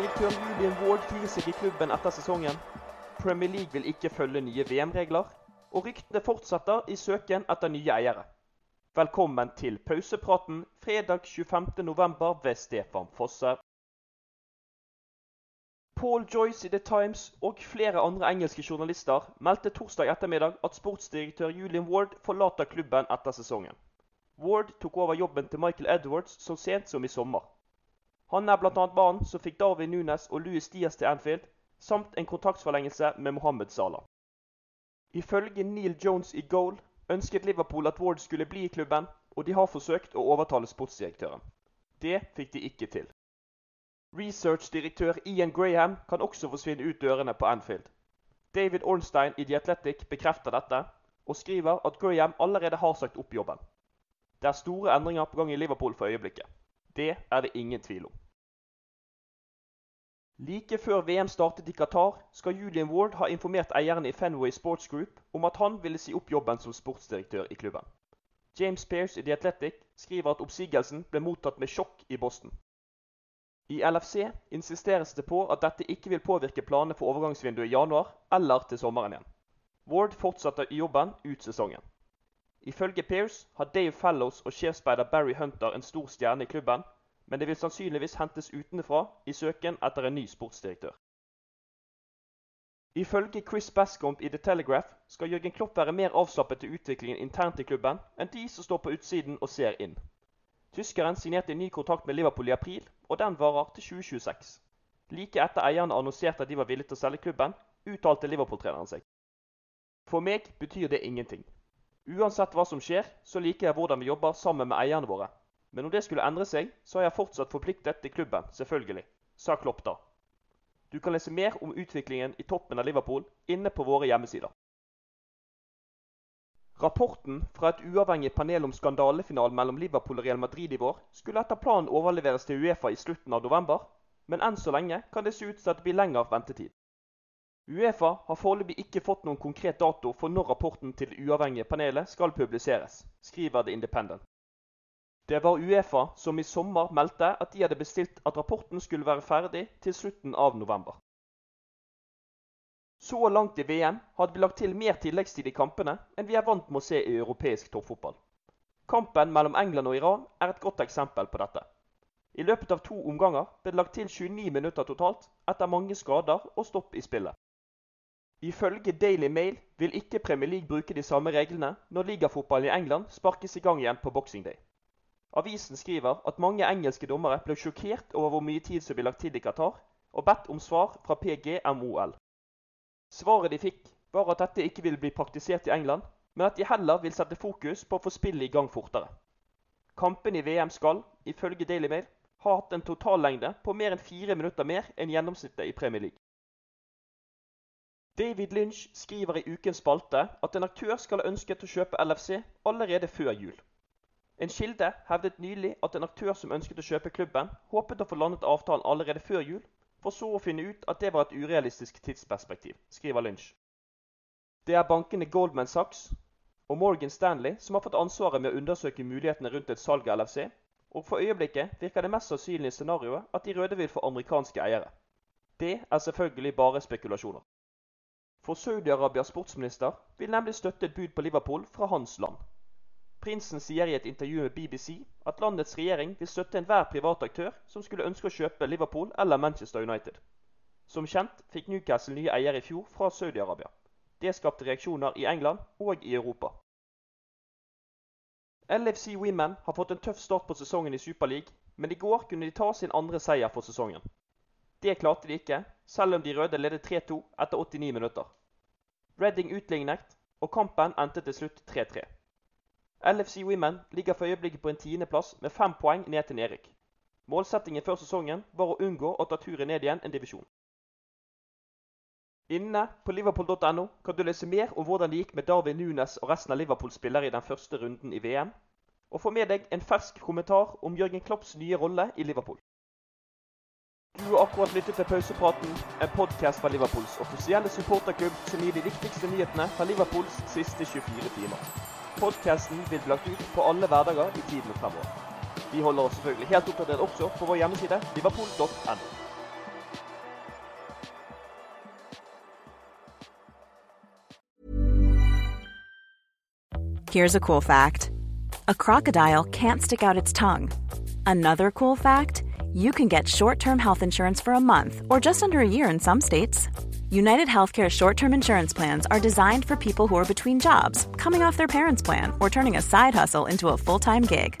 Sportsdirektør Julian Ward firer seg i klubben etter sesongen. Premier League vil ikke følge nye VM-regler. Og ryktene fortsetter i søken etter nye eiere. Velkommen til pausepraten fredag 25.11. ved Stefan Fosse. Paul Joyce i The Times og flere andre engelske journalister meldte torsdag ettermiddag at sportsdirektør Julian Ward forlater klubben etter sesongen. Ward tok over jobben til Michael Edwards så sent som i sommer. Han er bl.a. mannen som fikk Darwin Nunes og Louis Diaz til Anfield, samt en kontraktsforlengelse med Mohammed Salah. Ifølge Neil Jones i Goal ønsket Liverpool at Ward skulle bli i klubben, og de har forsøkt å overtale sportsdirektøren. Det fikk de ikke til. Researchdirektør Ian Graham kan også forsvinne ut dørene på Anfield. David Ornstein i The Athletic bekrefter dette, og skriver at Graham allerede har sagt opp jobben. Det er store endringer på gang i Liverpool for øyeblikket. Det er det ingen tvil om. Like før VM startet i Qatar, skal Julian Ward ha informert eierne i Fenway Sports Group om at han ville si opp jobben som sportsdirektør i klubben. James Pearce i The Athletic skriver at oppsigelsen ble mottatt med sjokk i Boston. I LFC insisteres det på at dette ikke vil påvirke planene for overgangsvinduet i januar eller til sommeren igjen. Ward fortsetter i jobben ut sesongen. Ifølge Pearce har Dave Fellows og sjefsspeider Barry Hunter en stor stjerne i klubben, men det vil sannsynligvis hentes utenfra i søken etter en ny sportsdirektør. Ifølge Chris Bascomp i The Telegraph skal Jørgen Klopp være mer avslappet til utviklingen internt i klubben enn de som står på utsiden og ser inn. Tyskeren signerte en ny kontrakt med Liverpool i april, og den varer til 2026. Like etter eierne annonserte at de var villige til å selge klubben, uttalte Liverpool-treneren seg. For meg betyr det ingenting. Uansett hva som skjer, så liker jeg hvordan vi jobber sammen med eierne våre. Men om det skulle endre seg, så er jeg fortsatt forpliktet til klubben, selvfølgelig, sa Klopp da. Du kan lese mer om utviklingen i toppen av Liverpool inne på våre hjemmesider. Rapporten fra et uavhengig panel om skandalefinalen mellom Liverpool og Real Madrid i vår skulle etter planen overleveres til Uefa i slutten av november, men enn så lenge kan det se ut til at det blir lengre ventetid. Uefa har foreløpig ikke fått noen konkret dato for når rapporten til det uavhengige panelet skal publiseres, skriver The Independent. Det var Uefa som i sommer meldte at de hadde bestilt at rapporten skulle være ferdig til slutten av november. Så langt i VM hadde vi lagt til mer tilleggstid i kampene enn vi er vant med å se i europeisk toppfotball. Kampen mellom England og Iran er et godt eksempel på dette. I løpet av to omganger ble det lagt til 29 minutter totalt etter mange skader og stopp i spillet. Ifølge Daily Mail vil ikke Premier League bruke de samme reglene når ligafotballen i England sparkes i gang igjen på Boxing Day. Avisen skriver at mange engelske dommere ble sjokkert over hvor mye tid som ble lagt til i Qatar, og bedt om svar fra PGMOL. Svaret de fikk, var at dette ikke ville bli praktisert i England, men at de heller vil sette fokus på å få spillet i gang fortere. Kampen i VM skal, ifølge Daily Mail, ha hatt en totallengde på mer enn fire minutter mer enn gjennomsnittet i Premier League. David Lynch skriver i ukens spalte at en aktør skal ha ønsket å kjøpe LFC allerede før jul. En kilde hevdet nylig at en aktør som ønsket å kjøpe klubben, håpet å få landet avtalen allerede før jul, for så å finne ut at det var et urealistisk tidsperspektiv, skriver Lynch. Det er bankene Goldman Sachs og Morgan Stanley som har fått ansvaret med å undersøke mulighetene rundt et salg av LFC, og for øyeblikket virker det mest sannsynlige scenarioet at de røde vil få amerikanske eiere. Det er selvfølgelig bare spekulasjoner. For Saudi-Arabias sportsminister vil nemlig støtte et bud på Liverpool fra hans land. Prinsen sier i et intervju med BBC at landets regjering vil støtte enhver privat aktør som skulle ønske å kjøpe Liverpool eller Manchester United. Som kjent fikk Newcastle nye eiere i fjor fra Saudi-Arabia. Det skapte reaksjoner i England og i Europa. LFC Women har fått en tøff start på sesongen i Super League, men i går kunne de ta sin andre seier for sesongen. Det klarte de ikke, selv om de røde ledet 3-2 etter 89 minutter. Reading utlignet, og kampen endte til slutt 3-3. LFC Women ligger for øyeblikket på en tiendeplass med fem poeng ned til Erik. Målsettingen før sesongen var å unngå å ta turen ned igjen en divisjon. Inne på liverpool.no kan du lese mer om hvordan det gikk med Darwin Nunes og resten av Liverpools spillere i den første runden i VM, og få med deg en fersk kommentar om Jørgen Klopps nye rolle i Liverpool. Du har akkurat lyttet til Pausepraten, en podkast fra Liverpools offisielle supporterklubb som gir de viktigste nyhetene fra Liverpools siste 24 timer. Podkasten vil bli lagt ut på alle hverdager i tiden fremover. Vi holder oss selvfølgelig helt oppdatert også på vår hjemmeside liverpool.no. Here's a cool fact a crocodile can't stick out its tongue. Another cool fact you can get short term health insurance for a month or just under a year in some states. United Healthcare short term insurance plans are designed for people who are between jobs, coming off their parents' plan, or turning a side hustle into a full time gig.